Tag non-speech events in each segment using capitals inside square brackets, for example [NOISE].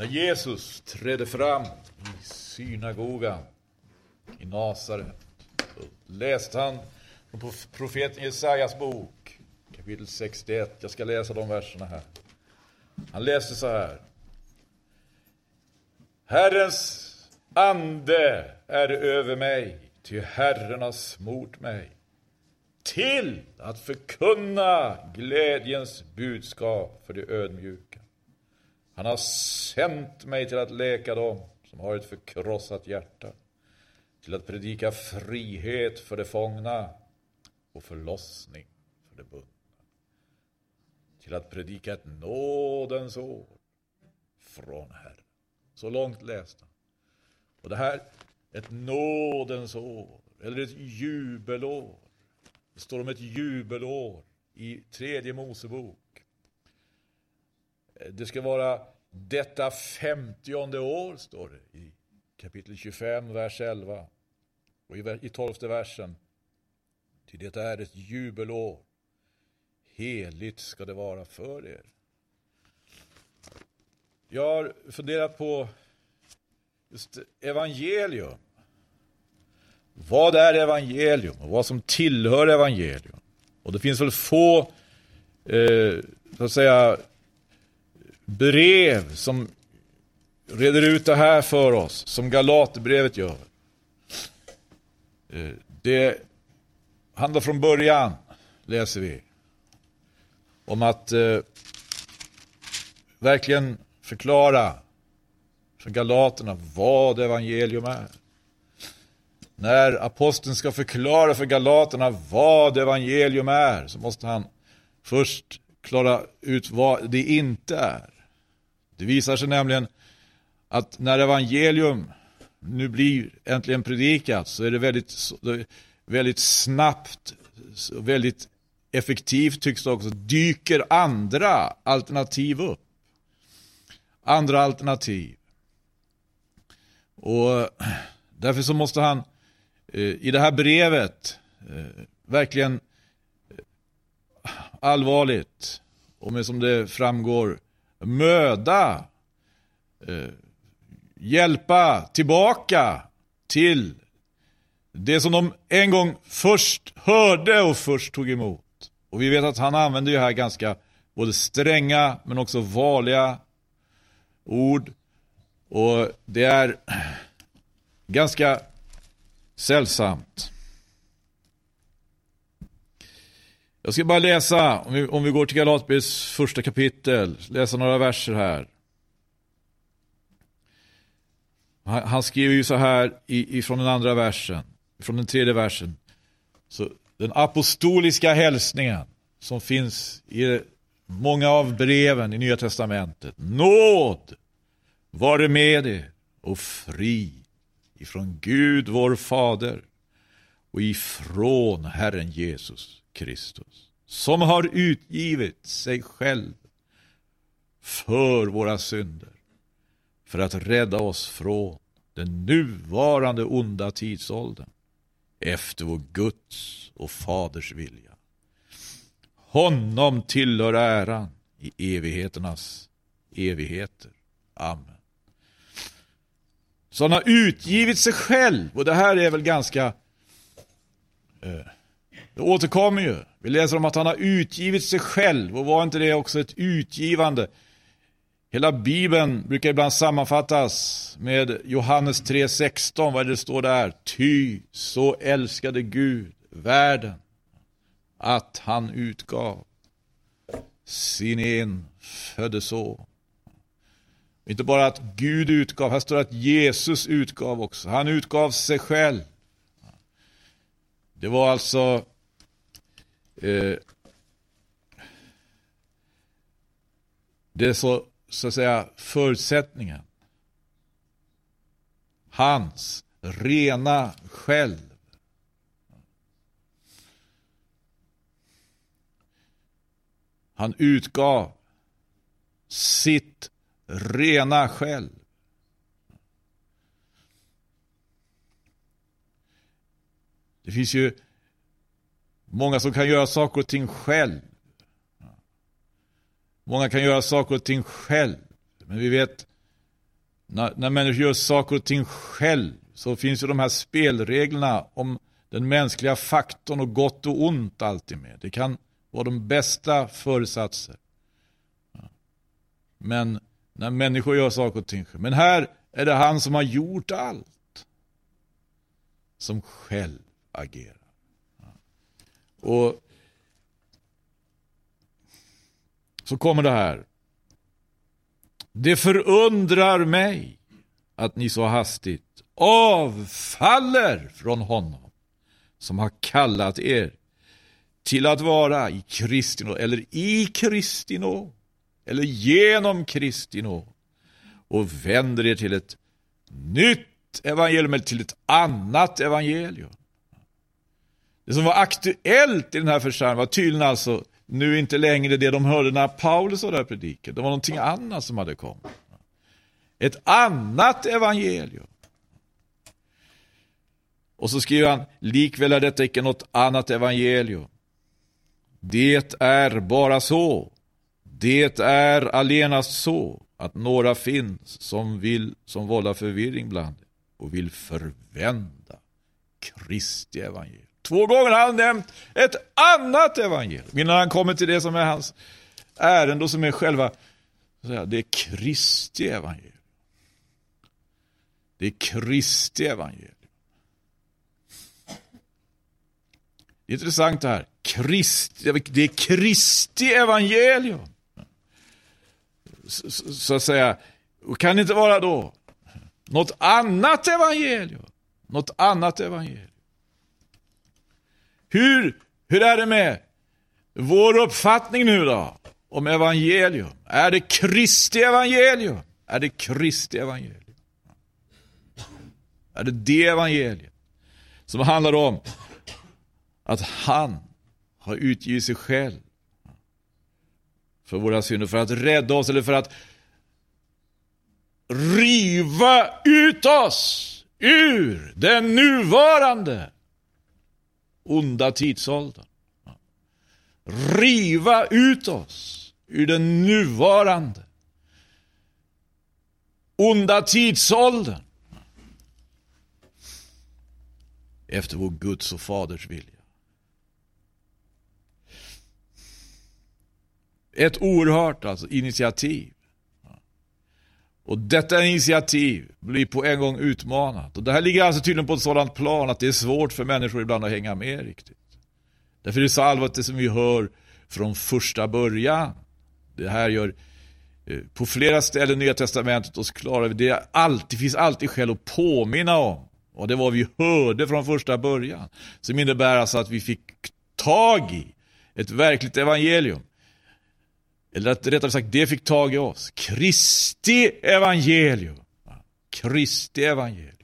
När Jesus trädde fram i synagogan i Nasaret läste han på profeten Jesajas bok, kapitel 61. Jag ska läsa de verserna här. Han läste så här. Herrens ande är över mig, ty Herren har smort mig till att förkunna glädjens budskap för de ödmjuka. Han har sänt mig till att läka dem som har ett förkrossat hjärta, till att predika frihet för de fångna och förlossning för de bundna. Till att predika ett nådens år från Herren. Så långt läste han. Och det här, ett nådens år, eller ett jubelår. Det står om ett jubelår i tredje Mosebok. Det ska vara detta femtionde år, står det i kapitel 25, vers 11. Och i tolfte versen. Ty det är ett jubelår. Heligt ska det vara för er. Jag har funderat på just evangelium. Vad är evangelium och vad som tillhör evangelium? Och det finns väl få, eh, så att säga, brev som reder ut det här för oss, som Galaterbrevet gör. Eh, det handlar från början, läser vi, om att eh, verkligen förklara för galaterna vad evangelium är. När aposteln ska förklara för galaterna vad evangelium är så måste han först klara ut vad det inte är. Det visar sig nämligen att när evangelium nu blir äntligen predikat så är det väldigt, väldigt snabbt, väldigt effektivt tycks det också, dyker andra alternativ upp. Andra alternativ. Och därför så måste han eh, i det här brevet eh, verkligen eh, allvarligt och med som det framgår möda eh, hjälpa tillbaka till det som de en gång först hörde och först tog emot. Och vi vet att han använder ju här ganska både stränga men också vanliga ord. Och det är ganska sällsamt. Jag ska bara läsa, om vi, om vi går till Galatbrevets första kapitel, läsa några verser här. Han, han skriver ju så här ifrån den andra versen, från den tredje versen. Så den apostoliska hälsningen som finns i många av breven i Nya Testamentet. Nåd vare med er och fri ifrån Gud vår Fader och ifrån Herren Jesus Kristus som har utgivit sig själv för våra synder för att rädda oss från den nuvarande onda tidsåldern efter vår Guds och Faders vilja. Honom tillhör äran i evigheternas evigheter. Amen. Så han har utgivit sig själv och det här är väl ganska eh, det återkommer ju. Vi läser om att han har utgivit sig själv och var inte det också ett utgivande? Hela bibeln brukar ibland sammanfattas med Johannes 3.16. Vad är det står där? Ty så älskade Gud världen att han utgav sin enfödde son. Inte bara att Gud utgav, här står det att Jesus utgav också. Han utgav sig själv. Det var alltså eh, det är så så att säga förutsättningen. Hans rena själv. Han utgav sitt rena själv. Det finns ju många som kan göra saker och ting själv. Många kan göra saker och ting själv. Men vi vet när, när människor gör saker och ting själv så finns ju de här spelreglerna om den mänskliga faktorn och gott och ont alltid med. Det kan vara de bästa föresatser. Men när människor gör saker och ting själv. Men här är det han som har gjort allt. Som själv agerar. Och så kommer det här. Det förundrar mig att ni så hastigt avfaller från honom som har kallat er till att vara i Kristi nåd, eller i Kristi nåd, eller genom Kristi nåd och vänder er till ett nytt evangelium, eller till ett annat evangelium. Det som var aktuellt i den här församlingen var tydligen alltså nu inte längre det de hörde när Paulus var där predikade. Det var någonting annat som hade kommit. Ett annat evangelium. Och så skriver han, likväl är detta icke något annat evangelium. Det är bara så. Det är allenast så att några finns som vill, som vållar förvirring bland och vill förvända Kristi evangelium. Två gånger har han nämnt ett annat evangelium innan han kommer till det som är hans ärende och som är själva, det är Kristi evangelium. Det är Kristi evangelium. Det är intressant det här. Kristi, det är Kristi evangelium. Så, så att säga, kan det inte vara då något annat evangelium? Något annat evangelium. Hur, hur är det med vår uppfattning nu då? Om evangelium. Är det Kristi evangelium? Är det Kristi evangelium? Är det det evangelium som handlar om att han har utgivit sig själv för våra synder, för att rädda oss eller för att riva ut oss ur den nuvarande onda tidsåldern. Riva ut oss ur den nuvarande onda tidsåldern. Efter vår Guds och Faders vilja. Ett oerhört alltså, initiativ. Och detta initiativ blir på en gång utmanat. Och det här ligger alltså tydligen på ett sådant plan att det är svårt för människor ibland att hänga med riktigt. Därför är det så allvarligt det som vi hör från första början. Det här gör eh, på flera ställen i Nya Testamentet oss klara det alltid, finns alltid skäl att påminna om. Och det var vi hörde från första början. Som innebär alltså att vi fick tag i ett verkligt evangelium. Eller att rättare sagt, det fick tag i oss. Kristi evangelium. Kristi evangelium.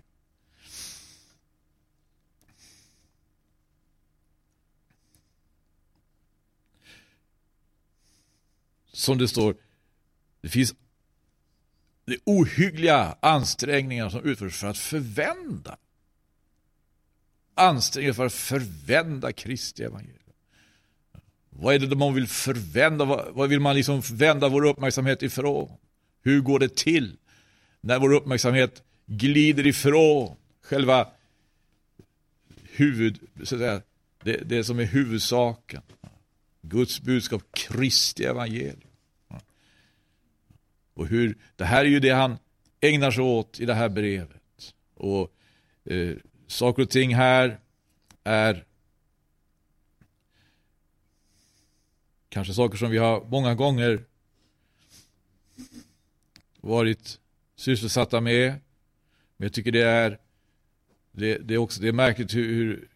Som det står, det finns det ohyggliga ansträngningar som utförs för att förvända. Ansträngningar för att förvända Kristi evangelium. Vad är det man vill förvända? Vad vill man liksom vända vår uppmärksamhet ifrån? Hur går det till när vår uppmärksamhet glider ifrån själva huvud, så att säga, det, det som är huvudsaken? Guds budskap, Kristi evangelium. Och hur, det här är ju det han ägnar sig åt i det här brevet. Och eh, saker och ting här är Kanske saker som vi har många gånger varit sysselsatta med. Men jag tycker det är, det, det är också det är märkligt hur, hur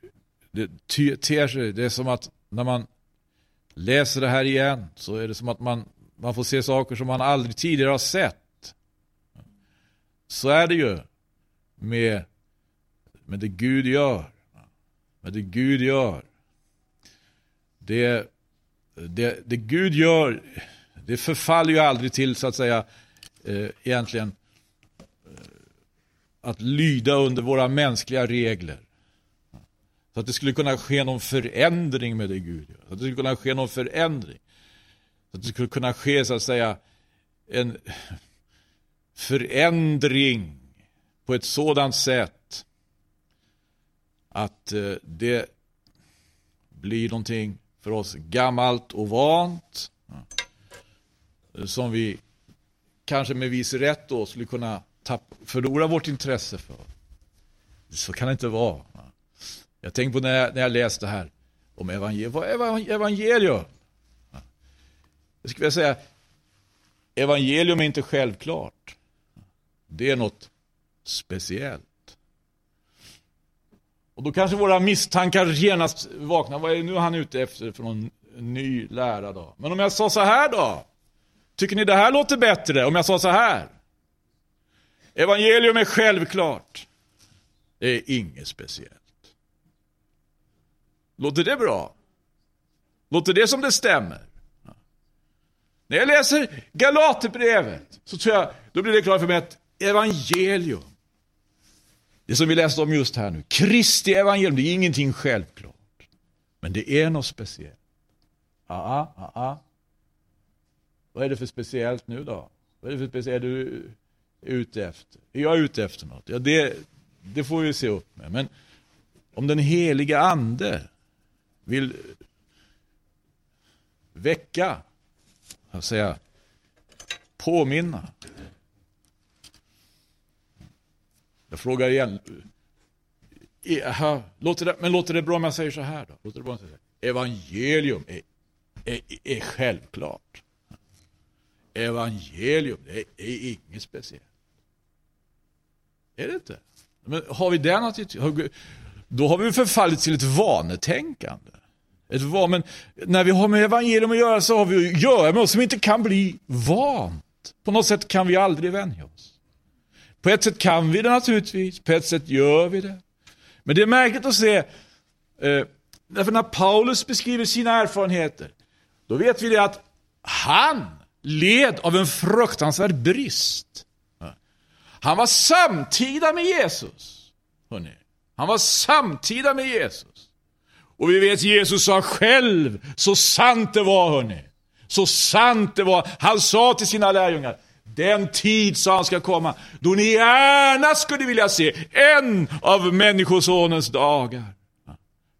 det ter sig. Det är som att när man läser det här igen så är det som att man, man får se saker som man aldrig tidigare har sett. Så är det ju med, med det Gud gör. Med det Gud gör. Det det, det Gud gör, det förfaller ju aldrig till så att säga eh, egentligen eh, att lyda under våra mänskliga regler. Så att det skulle kunna ske någon förändring med det Gud gör. Så att det skulle kunna ske någon förändring. Så att det skulle kunna ske så att säga en, förändring på ett sådant sätt att eh, det blir någonting för oss gammalt och vant som vi kanske med viss rätt då skulle kunna tappa, förlora vårt intresse för. Så kan det inte vara. Jag tänkte på när jag, när jag läste här om evangelium. Vad är evangelium? Jag skulle vilja säga, evangelium är inte självklart. Det är något speciellt. Och då kanske våra misstankar genast vaknar. Vad är nu han ute efter för någon ny lära då? Men om jag sa så här då? Tycker ni det här låter bättre om jag sa så här? Evangelium är självklart. Det är inget speciellt. Låter det bra? Låter det som det stämmer? När jag läser Galaterbrevet så tror jag, då blir det klart för mig att evangelium, det som vi läste om just här nu, Kristi evangelium, det är ingenting självklart. Men det är något speciellt. Ja, ja. Vad är det för speciellt nu då? Vad är det för speciellt du är ute efter? Är jag ute efter något? Ja, det, det får vi se upp med. Men om den heliga ande vill väcka, jag säga, påminna. Jag frågar igen. Aha, låter det, men låter det bra om jag säger så här då? Låter det bra om jag säger Evangelium är, är, är självklart. Evangelium, det är inget speciellt. Är det inte? Men har vi den attityden, då har vi förfallit till ett vanetänkande. Ett van, men när vi har med evangelium att göra så har vi att göra med något som inte kan bli vant. På något sätt kan vi aldrig vänja oss. På ett sätt kan vi det naturligtvis, på ett sätt gör vi det. Men det är märkligt att se, eh, därför när Paulus beskriver sina erfarenheter, då vet vi det att han led av en fruktansvärd brist. Han var samtida med Jesus. Hörrni. Han var samtida med Jesus. Och vi vet Jesus sa själv, så sant det var hörni. Så sant det var. Han sa till sina lärjungar, den tid sa han ska komma, då ni gärna skulle vilja se en av Människosonens dagar.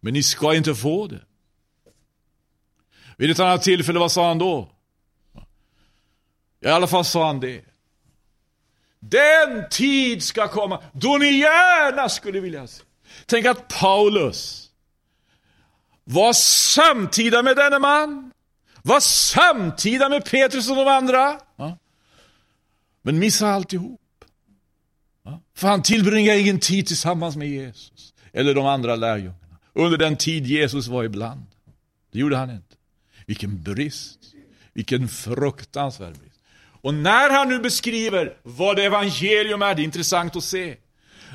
Men ni ska inte få det. Vid ett annat tillfälle, vad sa han då? I alla fall sa han det. Den tid ska komma då ni gärna skulle vilja se. Tänk att Paulus var samtida med denne man. Var samtida med Petrus och de andra. Men missa alltihop. För han tillbringade ingen tid tillsammans med Jesus. Eller de andra lärjungarna. Under den tid Jesus var ibland. Det gjorde han inte. Vilken brist. Vilken fruktansvärd brist. Och när han nu beskriver vad evangelium är, det är intressant att se.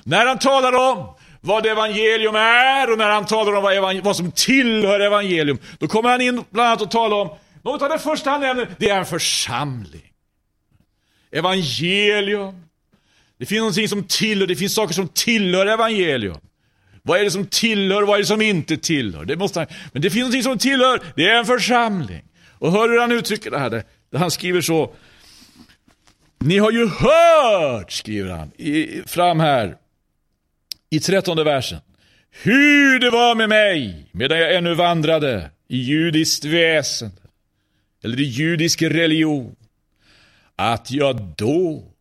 När han talar om vad evangelium är och när han talar om vad, vad som tillhör evangelium, då kommer han in bland annat att tala om, något av det första han nämner, det är en församling. Evangelium. Det finns någonting som tillhör, det finns saker som tillhör evangelium. Vad är det som tillhör, vad är det som inte tillhör? Det måste han, men det finns någonting som tillhör, det är en församling. Och hör hur han uttrycker det här, han skriver så, ni har ju hört, skriver han i, fram här i trettonde versen. Hur det var med mig medan jag ännu vandrade i judiskt väsen eller i judisk religion. Att jag då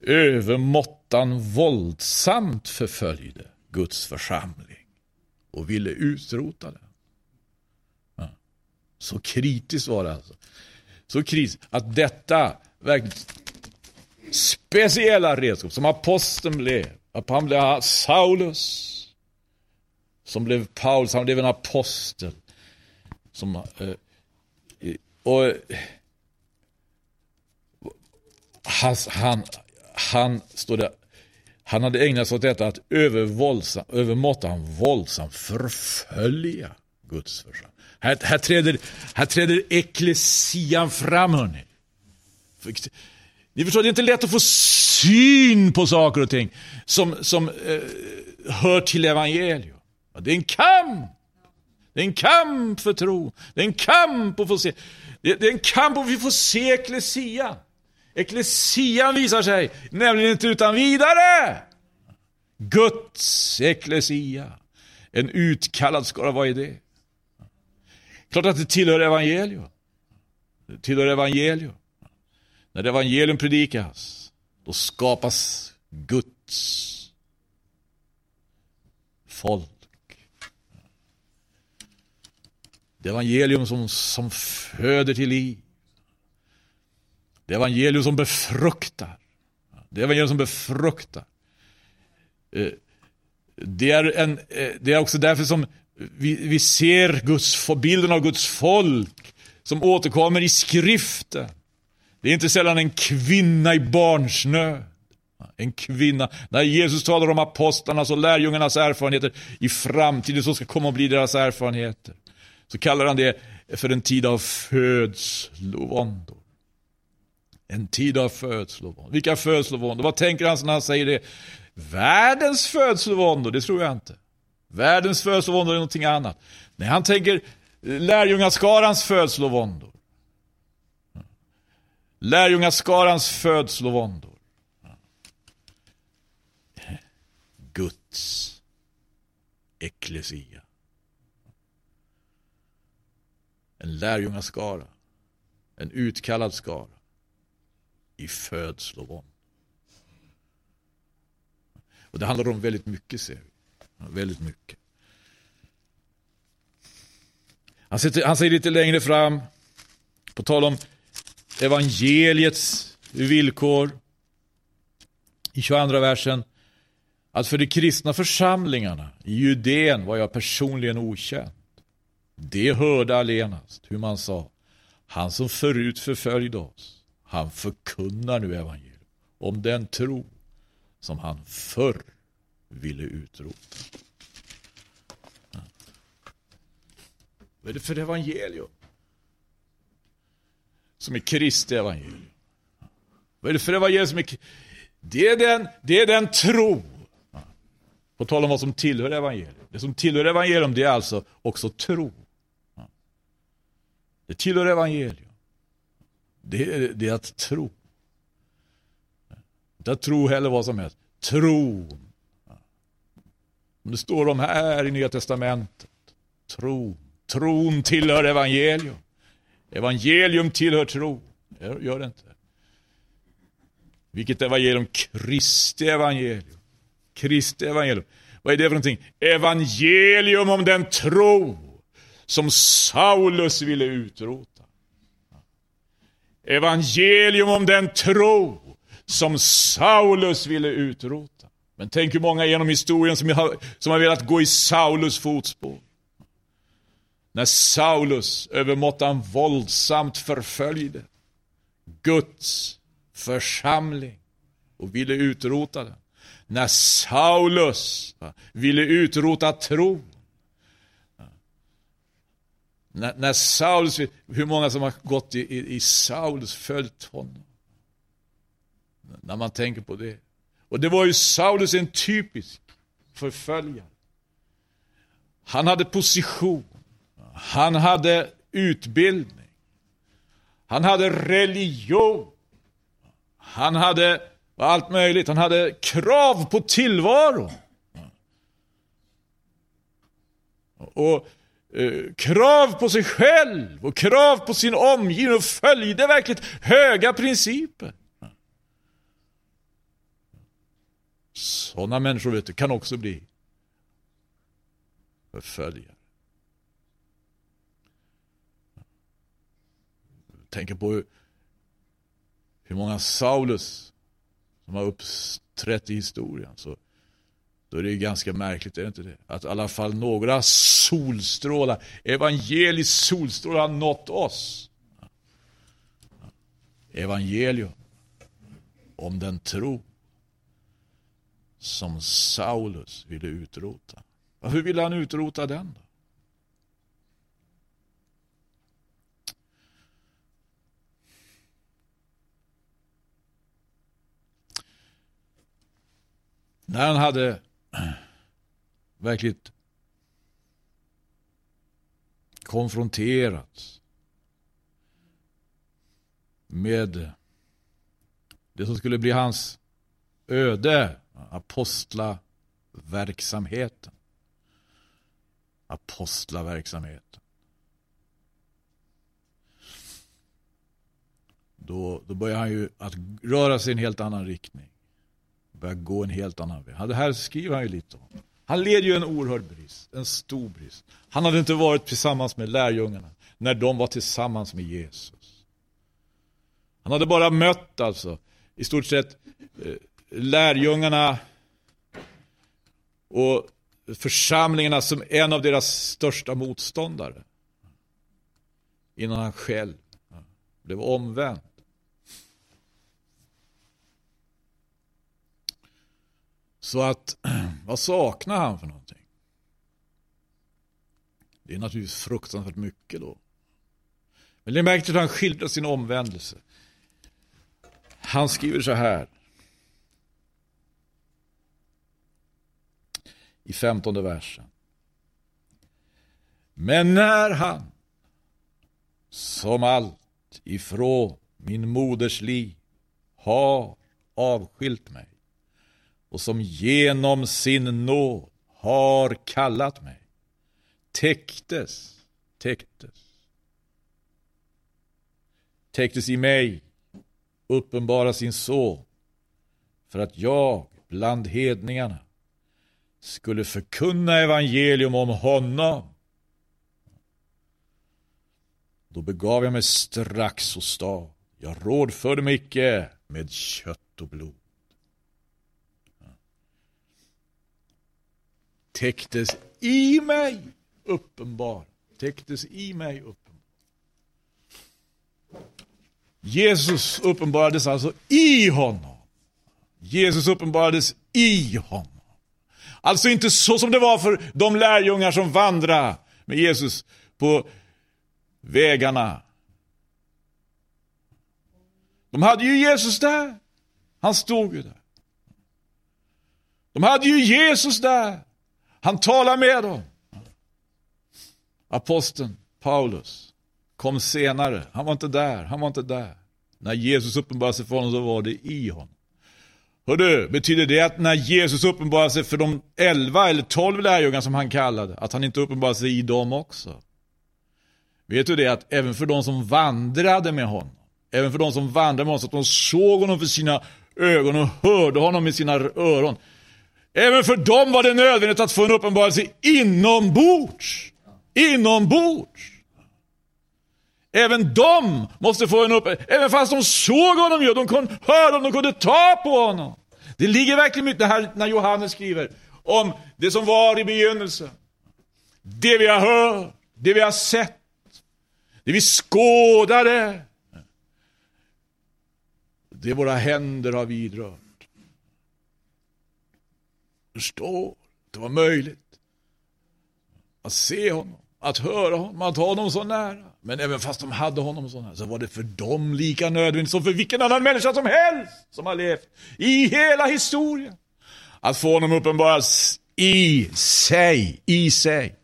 övermåttan våldsamt förföljde Guds församling och ville utrota den. Ja. Så kritiskt var det alltså. Så kritiskt att detta verkligen speciella redskap som aposteln blev. Att han blev Saulus. Som blev Paulus, han blev en apostel. Som, eh, och han, han, han, stod där, han hade ägnat sig åt detta att övervåldsam, övermåttan våldsamt förfölja Guds församling. Här, här, träder, här träder eklesian fram hörni. Ni förstår, det är inte lätt att få syn på saker och ting som, som eh, hör till evangelium. Det är en kamp. Det är en kamp för tro. Det är en kamp att få se. Det, är en kamp att vi får se eklesia. Eklesian visar sig nämligen inte utan vidare. Guds eklesia. En utkallad skara, vad är det? Klart att det tillhör evangelium. Det tillhör evangelium. När evangelium predikas, då skapas Guds folk. Det evangelium som, som föder till liv. Det evangelium som befruktar. Det evangelium som befruktar. Det är, eh, en, eh, det är också därför som vi, vi ser Guds, bilden av Guds folk som återkommer i skriften. Det är inte sällan en kvinna i barnsnöd. En kvinna. När Jesus talar om apostlarnas och lärjungarnas erfarenheter i framtiden som ska komma och bli deras erfarenheter. Så kallar han det för en tid av födslovåndor. En tid av födslovåndor. Vilka födslovåndor? Vad tänker han när han säger det? Världens födslovåndor, det tror jag inte. Världens födslovåndor är någonting annat. Nej, han tänker lärjungaskarans födslovåndor. Lärjungaskarans födslovåndor. Guds eklesia. En lärjungaskara. En utkallad skara. I födslovånd. Och det handlar om väldigt mycket ser vi. Väldigt mycket. Han, säger, han säger lite längre fram, på tal om evangeliets villkor, i 22 versen, att för de kristna församlingarna i Judeen var jag personligen okänd. Det hörde allenast hur man sa, han som förut förföljde oss, han förkunnar nu evangelium om den tro som han förr ville utrota. Vad är det för evangelium? Som är Kristi evangelium. Vad är det för evangelium som är det är den, det är den tro. På tal om vad som tillhör evangelium. Det som tillhör evangelium det är alltså också tro. Det tillhör evangelium. Det är, det är att tro. Inte att tro heller vad som helst. Tron det står om här i Nya Testamentet. Tro. Tron tillhör evangelium. Evangelium tillhör tro. Gör det inte? Vilket evangelium? Kristi evangelium. Kristi evangelium. Vad är det för någonting? Evangelium om den tro som Saulus ville utrota. Evangelium om den tro som Saulus ville utrota. Men tänk hur många genom historien som har, som har velat gå i Saulus fotspår. När Saulus övermåttan våldsamt förföljde Guds församling och ville utrota den. När Saulus ville utrota tron. När, när Saulus, hur många som har gått i, i, i Saulus följt honom. När man tänker på det. Och det var ju Saulus en typisk förföljare. Han hade position. Han hade utbildning. Han hade religion. Han hade allt möjligt. Han hade krav på tillvaro. Och eh, krav på sig själv och krav på sin omgivning och följde verkligt höga principer. Sådana människor vet du, kan också bli förföljare. Tänker på hur, hur många Saulus som har uppträtt i historien. Så då är det ganska märkligt, är det inte det? Att i alla fall några solstrålar, evangelisk solstrålar har nått oss. Evangelium om den tro som Saulus ville utrota. Varför ville han utrota den då? När han hade verkligt konfronterats med det som skulle bli hans öde, apostlaverksamheten. Apostlaverksamheten. Då, då börjar han ju att röra sig i en helt annan riktning. Börjar gå en helt annan väg. Det här skriver han ju lite om. Han led ju en oerhörd brist, en stor brist. Han hade inte varit tillsammans med lärjungarna när de var tillsammans med Jesus. Han hade bara mött alltså i stort sett eh, lärjungarna och församlingarna som en av deras största motståndare. Innan han själv blev omvänd. Så att, [CLEARS THROAT] vad saknar han för någonting? Det är naturligtvis fruktansvärt mycket då. Men det märkte att han skildrar sin omvändelse. Han skriver så här. I femtonde versen. Men när han, som allt ifrån min moders liv, har avskilt mig och som genom sin nåd har kallat mig, täcktes, täcktes, täcktes i mig uppenbara sin son för att jag bland hedningarna skulle förkunna evangelium om honom. Då begav jag mig strax och stad. Jag rådförde mig icke med kött och blod. Täcktes i mig uppenbar. Täcktes i mig uppenbar. Jesus uppenbarades alltså i honom. Jesus uppenbarades i honom. Alltså inte så som det var för de lärjungar som vandrade med Jesus på vägarna. De hade ju Jesus där. Han stod ju där. De hade ju Jesus där. Han talar med dem. Aposteln Paulus kom senare. Han var inte där, han var inte där. När Jesus uppenbarade sig för honom så var det i honom. Hördu, betyder det att när Jesus uppenbarade sig för de elva eller tolv lärjungar som han kallade, att han inte uppenbarade sig i dem också? Vet du det att även för de som vandrade med honom, även för de som vandrade med honom så att de såg honom för sina ögon och hörde honom med sina öron. Även för dem var det nödvändigt att få en uppenbarelse inombords. Inombords. Även de måste få en uppenbarelse. Även fast de såg honom ju, de kunde höra honom, de kunde ta på honom. Det ligger verkligen mycket det här när Johannes skriver om det som var i begynnelsen. Det vi har hört, det vi har sett, det vi skådade. Det våra händer har vidrört. Förstår, det var möjligt att se honom, att höra honom, att ha honom så nära. Men även fast de hade honom så nära så var det för dem lika nödvändigt som för vilken annan människa som helst som har levt i hela historien. Att få honom uppenbaras i sig, i sig.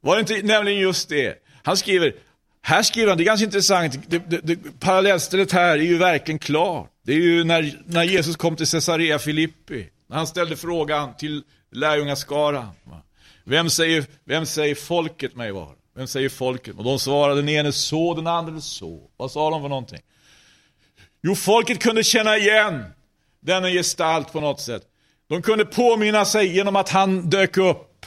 Var det inte nämligen just det? Han skriver, här skriver han, det är ganska intressant, det, det, det, parallellstället här är ju verkligen klart. Det är ju när, när Jesus kom till Caesarea Filippi. När han ställde frågan till lärjungaskaran. Vem säger, vem säger folket mig var? Vem säger folket? Och de svarade den ene så, den andra så. Vad sa de för någonting? Jo, folket kunde känna igen denna gestalt på något sätt. De kunde påminna sig genom att han dök upp.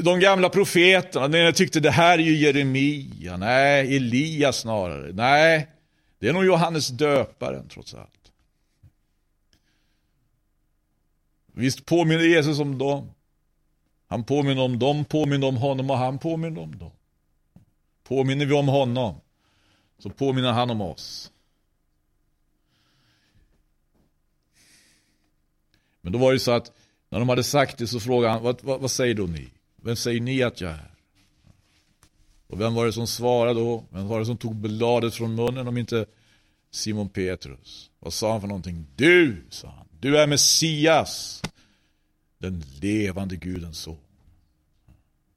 De gamla profeterna, den ene tyckte det här är ju Jeremia, nej, Elias snarare. Nej, det är nog Johannes döparen trots allt. Visst påminner Jesus om dem. Han påminner om dem, påminner om honom och han påminner om dem. Påminner vi om honom så påminner han om oss. Men då var det så att när de hade sagt det så frågade han, vad, vad, vad säger då ni? Vem säger ni att jag är? Och vem var det som svarade då? Vem var det som tog bladet från munnen om inte Simon Petrus? Vad sa han för någonting? Du, sa han. Du är Messias, den levande Gudens son.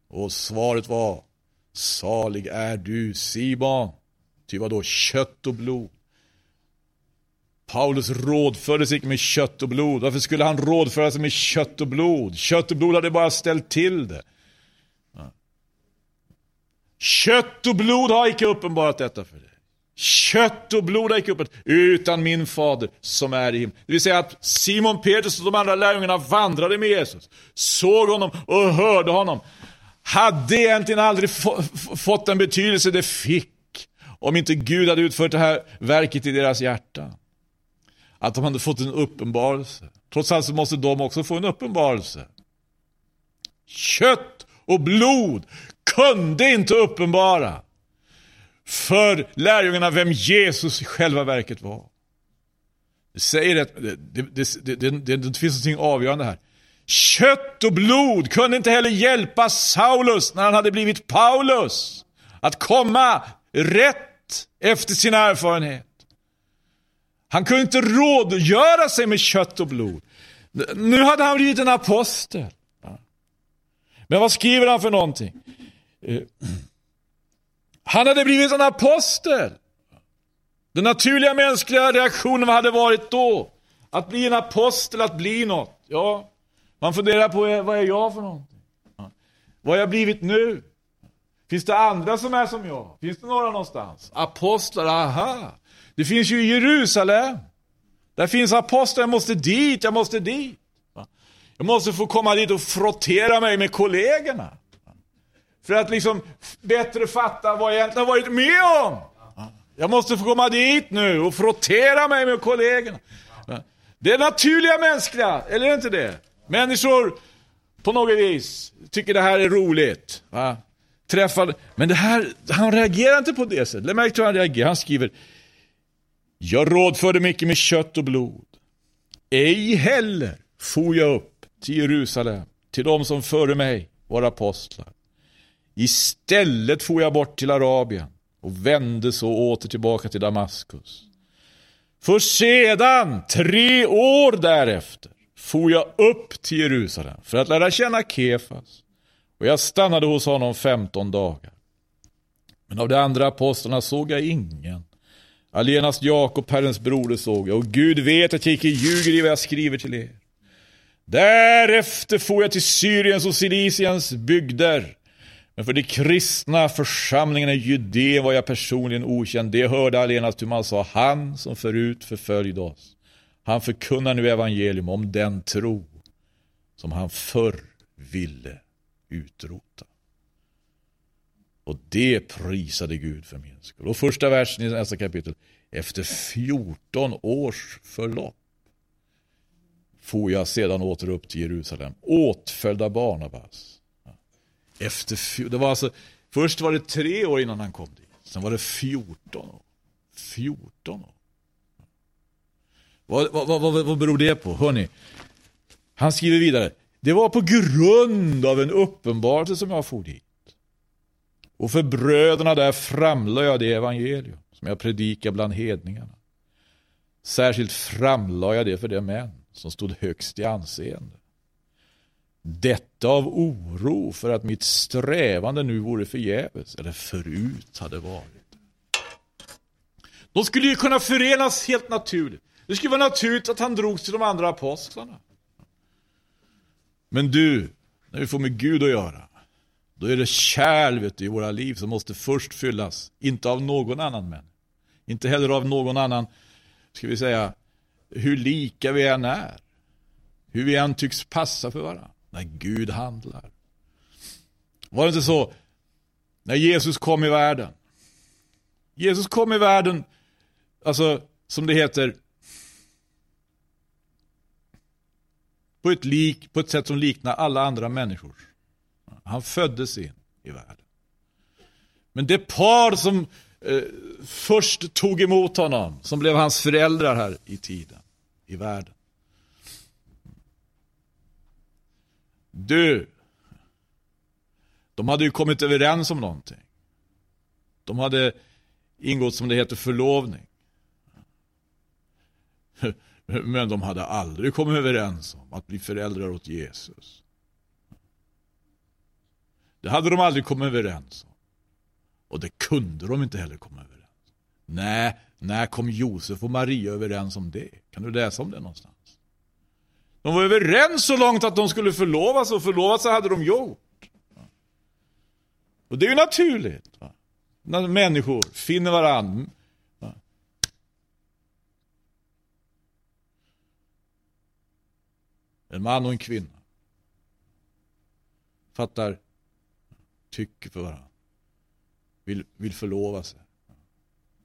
Och svaret var, salig är du Simon, ty då kött och blod Paulus rådförde sig med kött och blod. Varför skulle han rådföra sig med kött och blod? Kött och blod hade bara ställt till det. Kött och blod har icke uppenbarat detta för dig. Kött och blod har icke uppenbarat, utan min fader som är i himlen. Det vill säga att Simon Petrus och de andra lärjungarna vandrade med Jesus, såg honom och hörde honom. Hade egentligen aldrig fått den betydelse det fick om inte Gud hade utfört det här verket i deras hjärta. Att de hade fått en uppenbarelse. Trots allt så måste de också få en uppenbarelse. Kött och blod kunde inte uppenbara för lärjungarna vem Jesus i själva verket var. Det säger att det, det, det, det, finns något avgörande här. Kött och blod kunde inte heller hjälpa Saulus när han hade blivit Paulus att komma rätt efter sin erfarenhet. Han kunde inte rådgöra sig med kött och blod. Nu hade han blivit en apostel. Men vad skriver han för någonting? Eh, han hade blivit en apostel. Den naturliga mänskliga reaktionen hade varit då? Att bli en apostel, att bli något. Ja, man funderar på eh, vad är jag för någonting? Vad har jag blivit nu? Finns det andra som är som jag? Finns det några någonstans? Apostlar, aha. Det finns ju i Jerusalem. Där finns apostlar, jag måste dit, jag måste dit. Jag måste få komma dit och frottera mig med kollegorna. För att liksom bättre fatta vad jag egentligen har varit med om. Jag måste få komma dit nu och frottera mig med kollegorna. Det är naturliga mänskliga, eller är det inte det? Människor på något vis tycker det här är roligt. Va? Träffar, men det här, han reagerar inte på det sättet. Lägg märke till hur han reagerar. Han skriver Jag rådförde mycket med kött och blod. Ej heller for jag upp till Jerusalem, till de som före mig var apostlar. Istället for jag bort till Arabien och vände så åter tillbaka till Damaskus. För sedan, tre år därefter, for jag upp till Jerusalem för att lära känna Kefas. Och jag stannade hos honom femton dagar. Men av de andra apostlarna såg jag ingen. Allenast Jakob, Herrens broder, såg jag. Och Gud vet att jag icke ljuger i vad jag skriver till er. Därefter for jag till Syriens och Silisiens bygder men för de kristna församlingarna i Judeen var jag personligen okänd. Det hörde allenast hur man sa, han som förut förföljde oss. Han förkunnar nu evangelium om den tro som han förr ville utrota. Och det prisade Gud för min skull. Och första versen i nästa kapitel. Efter 14 års förlopp for jag sedan åter upp till Jerusalem, åtföljda Barnabas efter, det var alltså, först var det tre år innan han kom dit. Sen var det 14 år. 14 år. Vad, vad, vad, vad beror det på? Hörrni, han skriver vidare. Det var på grund av en uppenbarelse som jag for dit. Och för bröderna där framlade jag det evangelium som jag predikar bland hedningarna. Särskilt framlade jag det för de män som stod högst i anseende. Detta av oro för att mitt strävande nu vore förgäves, eller förut hade varit. De skulle ju kunna förenas helt naturligt. Det skulle vara naturligt att han drogs till de andra apostlarna. Men du, när vi får med Gud att göra, då är det kärl vet du, i våra liv som måste först fyllas, inte av någon annan män. Inte heller av någon annan, ska vi säga, hur lika vi än är. Hur vi än tycks passa för varandra när Gud handlar. Var det inte så när Jesus kom i världen? Jesus kom i världen, alltså som det heter, på ett, lik, på ett sätt som liknar alla andra människor. Han föddes in i världen. Men det par som eh, först tog emot honom, som blev hans föräldrar här i tiden, i världen. Du, de hade ju kommit överens om någonting. De hade ingått som det heter förlovning. [LAUGHS] Men de hade aldrig kommit överens om att bli föräldrar åt Jesus. Det hade de aldrig kommit överens om. Och det kunde de inte heller komma överens om. Nej, När kom Josef och Maria överens om det? Kan du läsa om det någonstans? De var överens så långt att de skulle förlovas och förlovat sig hade de gjort. Och det är ju naturligt. Va? När människor finner varandra. Va? En man och en kvinna. Fattar, tycker för varandra. Vill, vill förlova sig.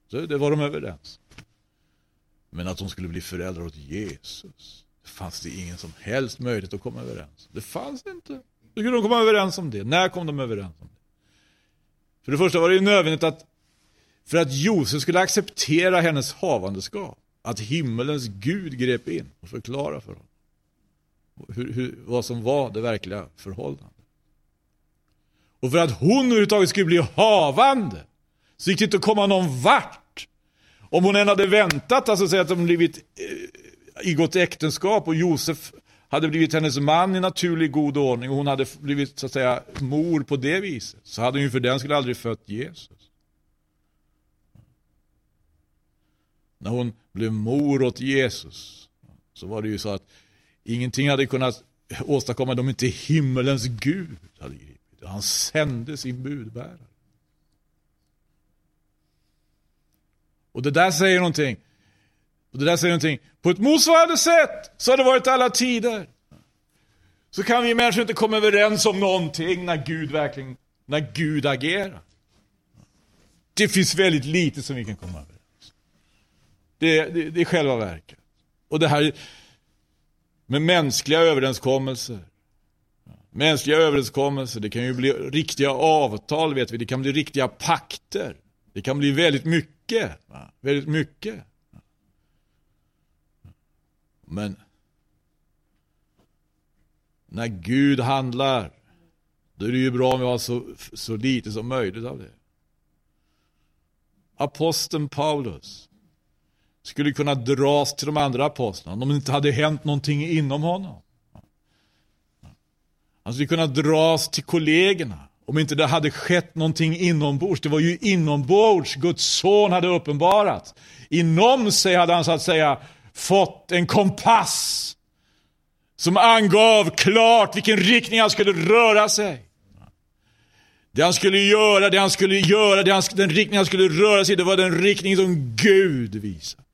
Så det var de överens. Men att de skulle bli föräldrar åt Jesus. Fanns det ingen som helst möjlighet att komma överens. Det fanns inte. Hur skulle de komma överens om det? När kom de överens om det? För det första var det ju nödvändigt att för att Josef skulle acceptera hennes havandeskap, att himmelens Gud grep in och förklarade för honom hur, hur, vad som var det verkliga förhållandet. Och för att hon överhuvudtaget skulle bli havande så gick det inte att komma någon vart. Om hon än hade väntat, alltså säga att de blivit eh, ingått i gott äktenskap och Josef hade blivit hennes man i naturlig god ordning och hon hade blivit så att säga mor på det viset. Så hade hon ju för den skulle aldrig fött Jesus. När hon blev mor åt Jesus så var det ju så att ingenting hade kunnat åstadkomma dem inte himmelens Gud hade gripit. Han sände sin budbärare. Och det där säger någonting. Och det där säger någonting. På ett motsvarande sätt så har det varit alla tider. Så kan vi människor inte komma överens om någonting när Gud verkligen, när Gud agerar. Det finns väldigt lite som vi kan komma överens. Det, det, det är själva verket. Och det här med mänskliga överenskommelser. Mänskliga överenskommelser, det kan ju bli riktiga avtal vet vi, det kan bli riktiga pakter. Det kan bli väldigt mycket. Va? Väldigt mycket. Men när Gud handlar, då är det ju bra om vi har så, så lite som möjligt av det. Aposteln Paulus skulle kunna dras till de andra apostlarna om det inte hade hänt någonting inom honom. Han skulle kunna dras till kollegorna om inte det hade skett någonting inombords. Det var ju inombords Guds son hade uppenbarat. Inom sig hade han så att säga fått en kompass som angav klart vilken riktning han skulle röra sig. Det han skulle göra, det han skulle göra, det han, den riktning han skulle röra sig i, det var den riktning som Gud visade.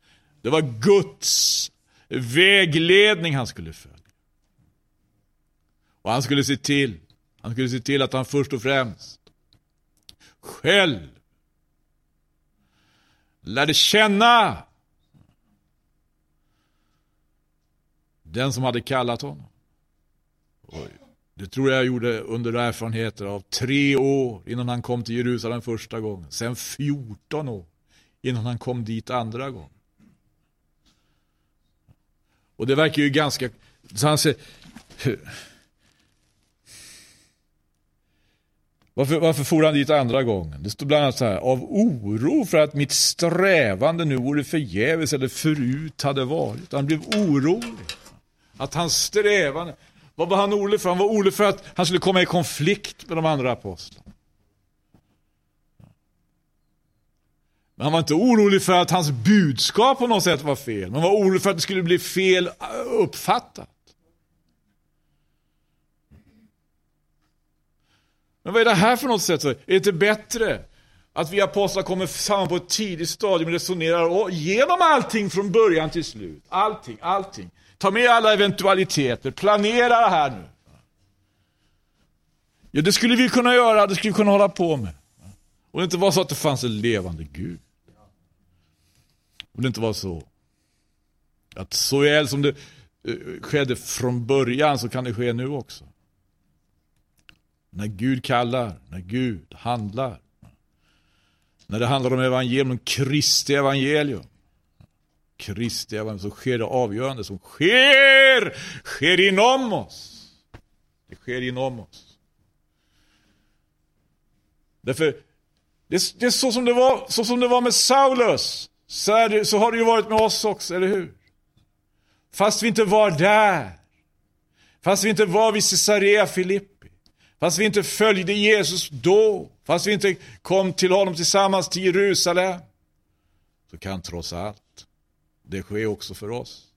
Det var Guds vägledning han skulle följa. Och han skulle se till, han skulle se till att han först och främst själv lärde känna den som hade kallat honom. Oj. Det tror jag gjorde under erfarenheter av tre år innan han kom till Jerusalem första gången. Sen 14 år innan han kom dit andra gången. Och det verkar ju ganska... Så han säger, varför, varför for han dit andra gången? Det står bland annat så här, av oro för att mitt strävande nu vore förgäves eller förut hade varit. Han blev orolig. Att hans strävan, vad var han orolig för? Han var orolig för att han skulle komma i konflikt med de andra apostlarna. Men han var inte orolig för att hans budskap på något sätt var fel. Han var orolig för att det skulle bli fel äh, uppfattat. Men vad är det här för något sätt? Är det inte bättre att vi apostlar kommer samman på ett tidigt stadium och resonerar genom allting från början till slut? Allting, allting. Ta med alla eventualiteter, planera det här nu. Ja, det skulle vi kunna göra, det skulle vi kunna hålla på med. Och det inte var så att det fanns en levande Gud. Och det inte var så att så väl som det eh, skedde från början så kan det ske nu också. När Gud kallar, när Gud handlar. När det handlar om evangelium, om Kristi evangelium. Kristi evangelium så sker det avgörande som sker, sker inom oss. Det sker inom oss. Därför, det, det är så som det, var, så som det var med Saulus. Så, det, så har det ju varit med oss också, eller hur? Fast vi inte var där. Fast vi inte var vid Caesarea Filippi. Fast vi inte följde Jesus då. Fast vi inte kom till honom tillsammans till Jerusalem så kan trots allt det ske också för oss.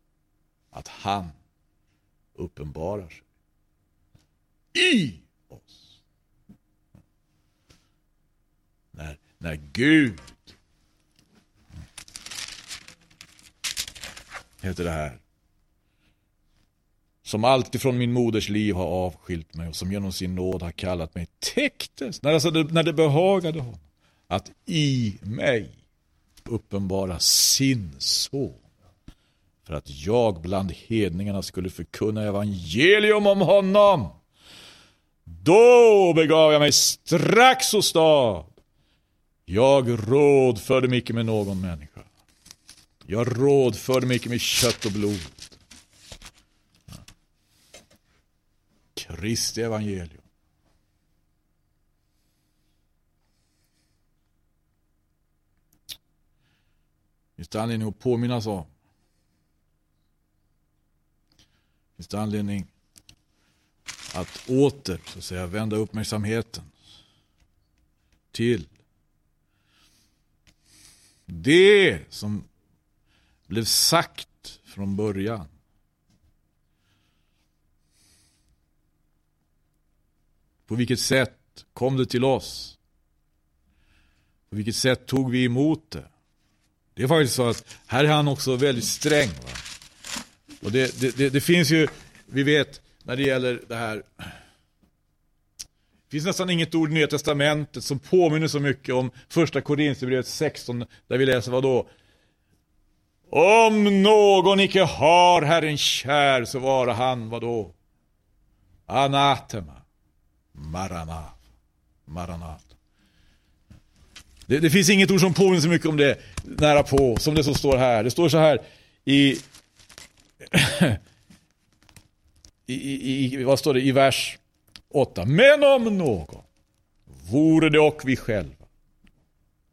Att han uppenbarar sig i oss. När, när Gud heter det här. Som alltid från min moders liv har avskilt mig och som genom sin nåd har kallat mig täcktes, när, alltså när det behagade honom, att i mig uppenbara sin son för att jag bland hedningarna skulle förkunna evangelium om honom. Då begav jag mig strax åstad. Jag rådförde mig icke med någon människa. Jag rådförde mig icke med kött och blod. Kristi evangelium. Finns det anledning att påminnas om? Finns det anledning att åter så att säga, vända uppmärksamheten till det som blev sagt från början. På vilket sätt kom det till oss? På vilket sätt tog vi emot det? Det är faktiskt så att här är han också väldigt sträng. Va? Och det, det, det, det finns ju, vi vet, när det gäller det här. Det finns nästan inget ord i Nya Testamentet som påminner så mycket om första Korinthierbrevet 16, där vi läser vad då? Om någon icke har Herren kär så vara han vad då? Anatema. Maranat. Maranat. Det, det, finns inget ord som påminner så mycket om det nära på som det som står här. Det står så här i i, i, i, vad står det, i vers 8. Men om någon vore det och vi själva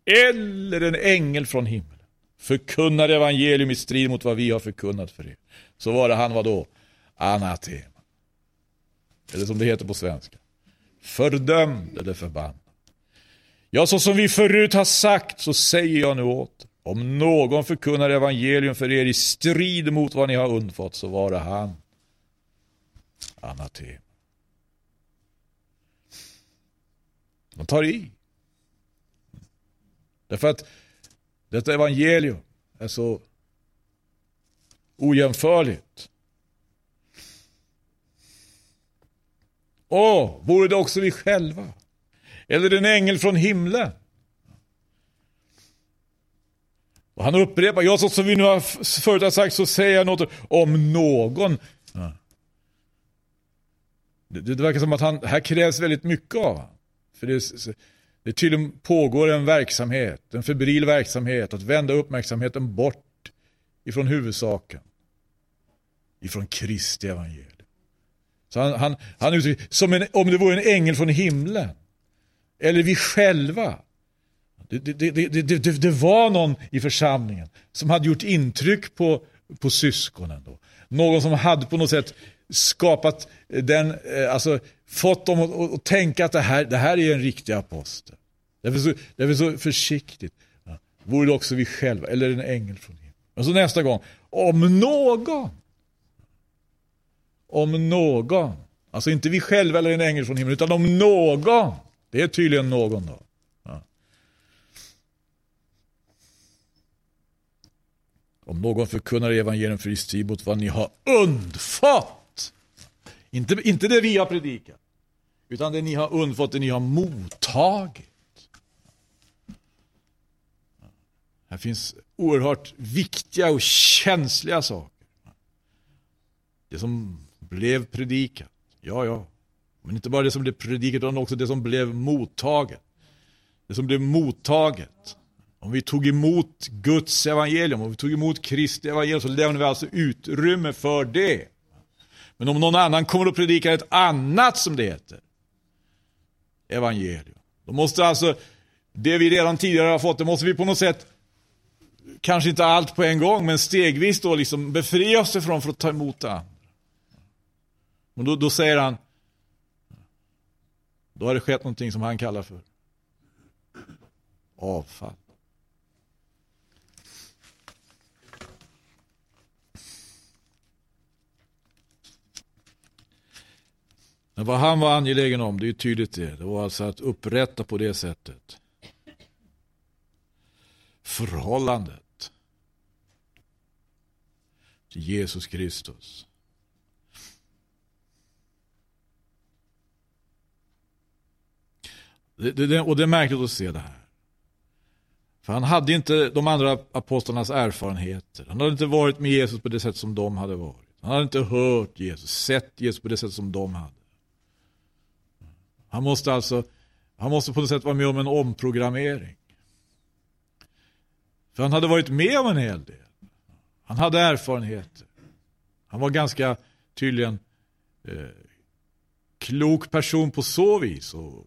eller en ängel från himlen förkunnar evangelium i strid mot vad vi har förkunnat för er. Så var det han var då anatema. Eller som det heter på svenska. Fördömd eller förbannad. Ja, så som vi förut har sagt så säger jag nu åter. Om någon förkunnar evangelium för er i strid mot vad ni har undfått så var det han anatem. De tar i. Därför att detta evangelium är så ojämförligt. Åh, vore det också vi själva? Eller en ängel från himlen? Och han upprepar, ja så som vi nu har förut har sagt så säger jag något om någon det, det verkar som att han, här krävs väldigt mycket av honom. För det, det tydligen pågår en verksamhet, en febril verksamhet, att vända uppmärksamheten bort ifrån huvudsaken. Ifrån Kristi evangelium. Så han, han, han uttrycker, som en, om det vore en ängel från himlen. Eller vi själva. Det, det, det, det, var någon i församlingen som hade gjort intryck på, på syskonen. Då. Någon som hade på något sätt skapat den, eh, alltså fått dem att, att, tänka att det här, det här är en riktig apostel. Därför så, därför så försiktigt. Ja. Vore det också vi själva, eller en ängel från himlen. Och så nästa gång, om någon. Om någon. Alltså inte vi själva eller en ängel från himlen, utan om någon. Det är tydligen någon då. Om någon förkunnar evangelium för i strid mot vad ni har undfått. Inte, inte det vi har predikat. Utan det ni har undfått, det ni har mottagit. Här finns oerhört viktiga och känsliga saker. Det som blev predikat. Ja, ja. Men inte bara det som blev predikat utan också det som blev mottaget. Det som blev mottaget. Om vi tog emot Guds evangelium, om vi tog emot Kristi evangelium så lämnar vi alltså utrymme för det. Men om någon annan kommer och predikar ett annat, som det heter, evangelium. Då måste alltså, det vi redan tidigare har fått, det måste vi på något sätt, kanske inte allt på en gång, men stegvis då liksom befria oss ifrån för att ta emot det andra. Men då, då säger han, då har det skett någonting som han kallar för avfall. Men vad han var angelägen om, det är tydligt det, det var alltså att upprätta på det sättet förhållandet till Jesus Kristus. Det, det, och det är märkligt att se det här. För han hade inte de andra apostlarnas erfarenheter. Han hade inte varit med Jesus på det sätt som de hade varit. Han hade inte hört Jesus, sett Jesus på det sätt som de hade. Han måste alltså, han måste på något sätt vara med om en omprogrammering. För han hade varit med om en hel del. Han hade erfarenheter. Han var ganska tydligen eh, klok person på så vis och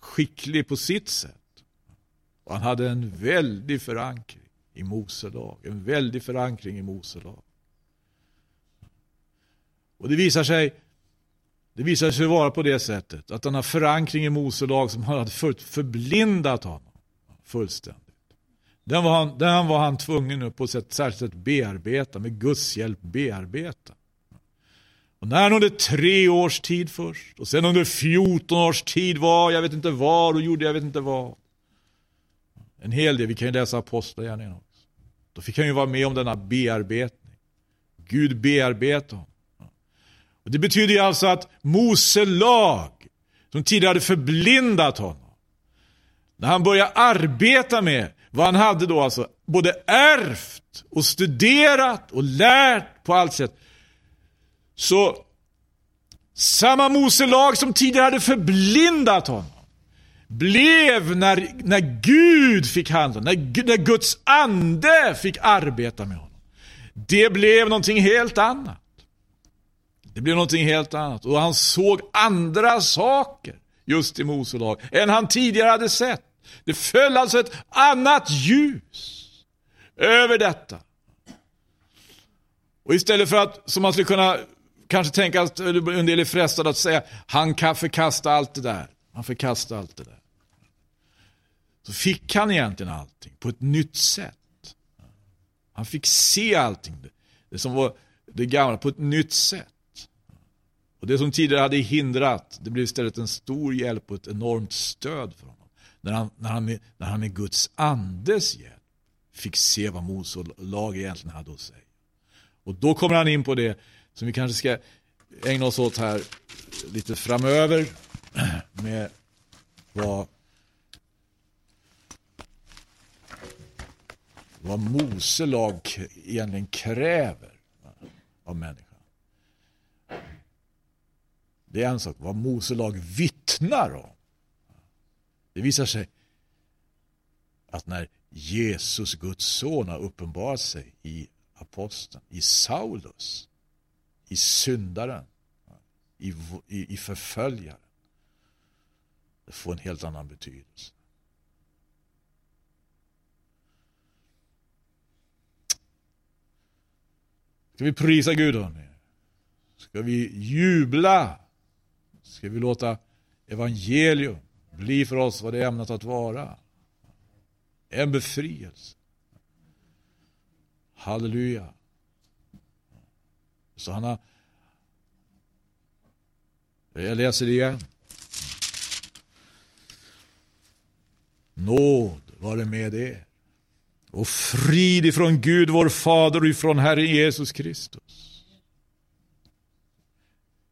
skicklig på sitt sätt. Och han hade en väldig förankring i Mose lag. En väldig förankring i Mose lag. Och det visar sig det visar sig vara på det sättet att denna förankring i Mose lag som hade förblindat honom fullständigt. Den var han, den var han tvungen nu på ett särskilt sätt bearbeta, med Guds hjälp bearbeta. Och när han under tre års tid först, och sen under 14 års tid var, jag vet inte var, och gjorde jag vet inte vad. En hel del, vi kan ju läsa Apostlagärningarna också. Då fick han ju vara med om denna bearbetning. Gud bearbetade honom. Och det betyder ju alltså att Mose lag, som tidigare hade förblindat honom, när han började arbeta med vad han hade då alltså både ärvt och studerat och lärt på allt sätt. Så samma Mose lag som tidigare hade förblindat honom blev när, när Gud fick hand om när, när Guds ande fick arbeta med honom. Det blev någonting helt annat. Det blev någonting helt annat. Och han såg andra saker just i Mose lag än han tidigare hade sett. Det föll alltså ett annat ljus över detta. Och istället för att, som man skulle kunna kanske tänka, en del är frestade att säga, han kan förkasta allt det där. Han förkastar allt det där. Så fick han egentligen allting på ett nytt sätt. Han fick se allting, det som var det gamla, på ett nytt sätt. Och det som tidigare hade hindrat, det blev istället en stor hjälp och ett enormt stöd för honom. När han, när han, med, när han med Guds andes hjälp fick se vad Mose lag egentligen hade att säga. Och då kommer han in på det som vi kanske ska ägna oss åt här lite framöver [CLEARS THROAT] med vad vad Mose lag egentligen kräver av människan. Det är en sak, vad Mose lag vittnar om. Det visar sig att när Jesus, Guds son, har uppenbarat sig i aposteln, i Saulus, i syndaren, i, i, i förföljaren. Det får en helt annan betydelse. Ska vi prisa Gud hörni? Ska vi jubla? Ska vi låta evangelium bli för oss vad det är ämnat att vara. En befrielse. Halleluja. Så han har... Jag läser det igen. Nåd vare med er. Och frid ifrån Gud vår Fader och ifrån Herren Jesus Kristus.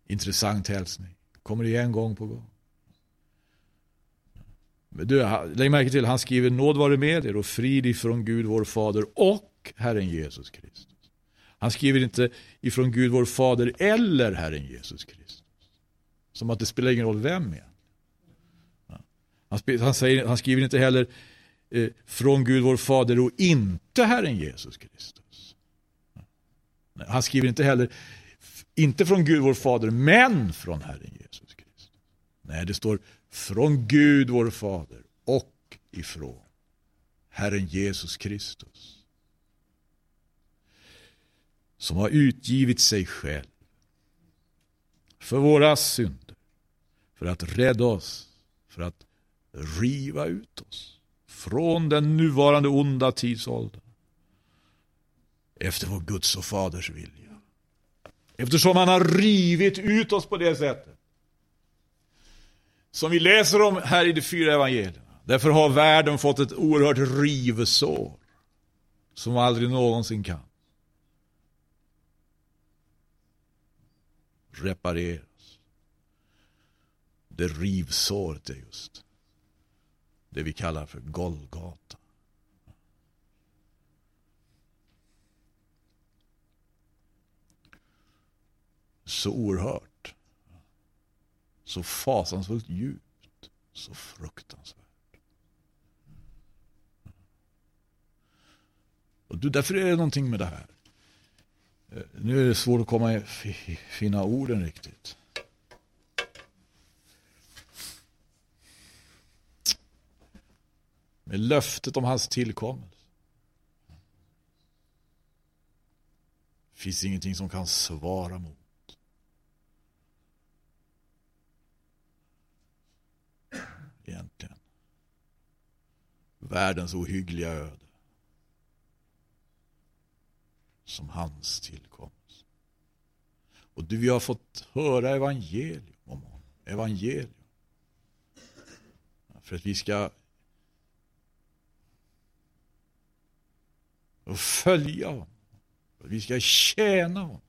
Intressant hälsning. Kommer igen gång på gång. Du, lägg märke till, han skriver nåd vare med er och frid ifrån Gud vår Fader och Herren Jesus Kristus. Han skriver inte ifrån Gud vår Fader eller Herren Jesus Kristus. Som att det spelar ingen roll vem egentligen. Han, han, säger, han skriver inte heller eh, från Gud vår Fader och inte Herren Jesus Kristus. Han skriver inte heller inte från Gud vår Fader men från Herren Jesus Kristus. Nej, det står från Gud vår Fader och ifrån Herren Jesus Kristus. Som har utgivit sig själv för våra synder, för att rädda oss, för att riva ut oss från den nuvarande onda tidsåldern efter vår Guds och Faders vilja. Eftersom han har rivit ut oss på det sättet som vi läser om här i de fyra evangelierna. Därför har världen fått ett oerhört rivsår som aldrig någonsin kan repareras. Det rivsåret är just det vi kallar för Golgata. Så oerhört. Så fasansfullt djupt. Så fruktansvärt. Och därför är det någonting med det här. Eh, nu är det svårt att komma i finna orden riktigt. Med löftet om hans tillkommelse. finns ingenting som kan svara mot. Egentligen. Världens ohyggliga öde som hans tillkomst. Och du, vi har fått höra evangelium om honom. Evangelium. För att vi ska följa honom. För att vi ska tjäna honom.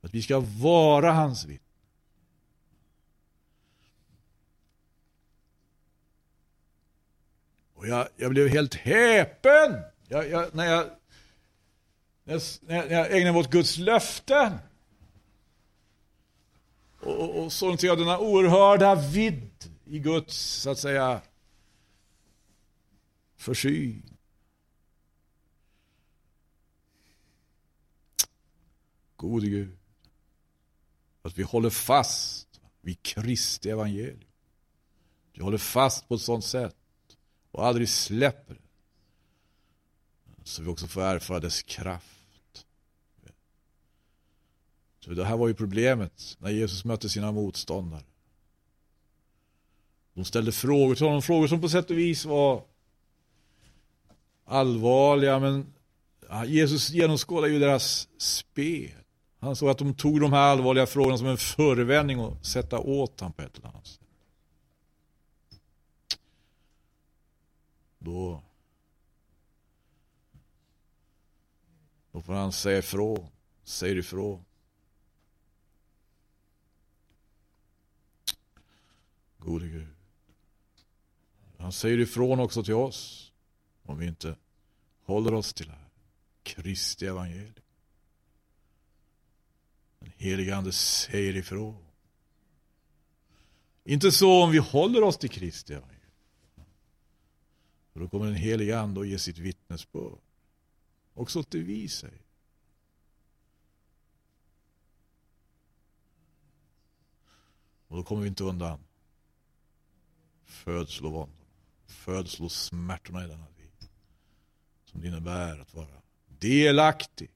För att vi ska vara hans vittnen. Och jag, jag blev helt häpen jag, jag, när jag när jag, när jag ägnade mig åt Guds löften. Och, och, och såg ser jag denna oerhörda vidd i Guds, så att säga, försyn. Gode Gud, att vi håller fast vid Kristi evangelium. Du håller fast på ett sådant sätt och aldrig släpper det. Så vi också får erfara dess kraft. Så det här var ju problemet när Jesus mötte sina motståndare. De ställde frågor till honom, frågor som på sätt och vis var allvarliga, men Jesus genomskådade ju deras spel. Han såg att de tog de här allvarliga frågorna som en förevändning att sätta åt honom på ett eller annat sätt. Då, då får han säga ifrån, säger ifrån. Gode Gud. Han säger ifrån också till oss om vi inte håller oss till det här. Kristi evangelium. Den helige Ande säger ifrån. Inte så om vi håller oss till Kristi evangelium. För då kommer den helige Ande och ger sitt vittnesbörd. Också till vi säger. Och då kommer vi inte undan födslovåndorna, födslosmärtorna i denna tid. Som det innebär att vara delaktig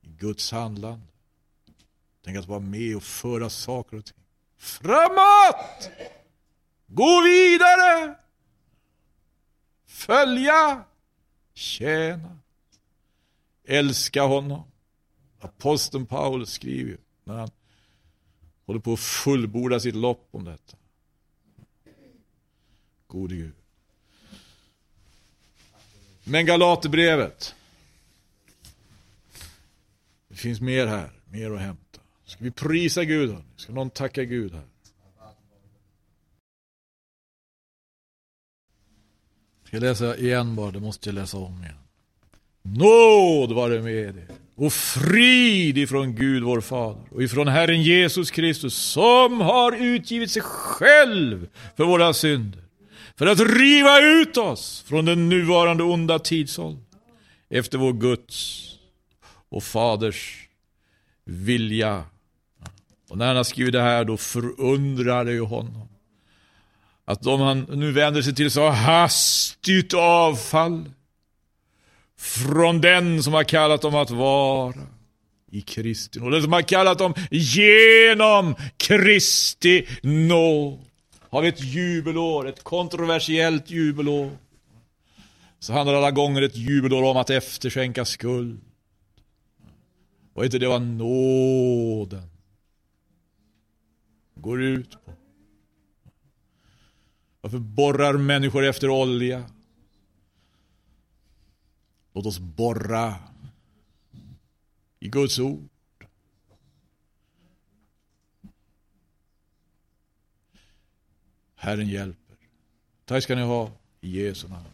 i Guds handlande. Tänk att vara med och föra saker och ting framåt! Gå vidare! Följa! Tjäna! Älska honom. Aposteln Paulus skriver när han håller på att fullborda sitt lopp om detta. Gode Gud. Men Galaterbrevet. Det finns mer här, mer att hämta. Ska vi prisa Gud? Ska någon tacka Gud här? Ska jag läsa igen bara, det måste jag läsa om igen. Nåd vare med er och frid ifrån Gud vår Fader och ifrån Herren Jesus Kristus som har utgivit sig själv för våra synder för att riva ut oss från den nuvarande onda tidsåldern efter vår Guds och Faders vilja. Och när han har skrivit det här då förundrar det ju honom att de han nu vänder sig till så hastigt avfall från den som har kallat dem att vara i Kristi nåd. Den som har kallat dem genom Kristi nåd. Har vi ett jubelår, ett kontroversiellt jubelår. Så handlar alla gånger ett jubelår om att efterskänka skuld. Och inte det var nåden. går ut på. Varför borrar människor efter olja? Låt oss borra i Guds ord. Herren hjälper. Tack ska ni ha i Jesu namn.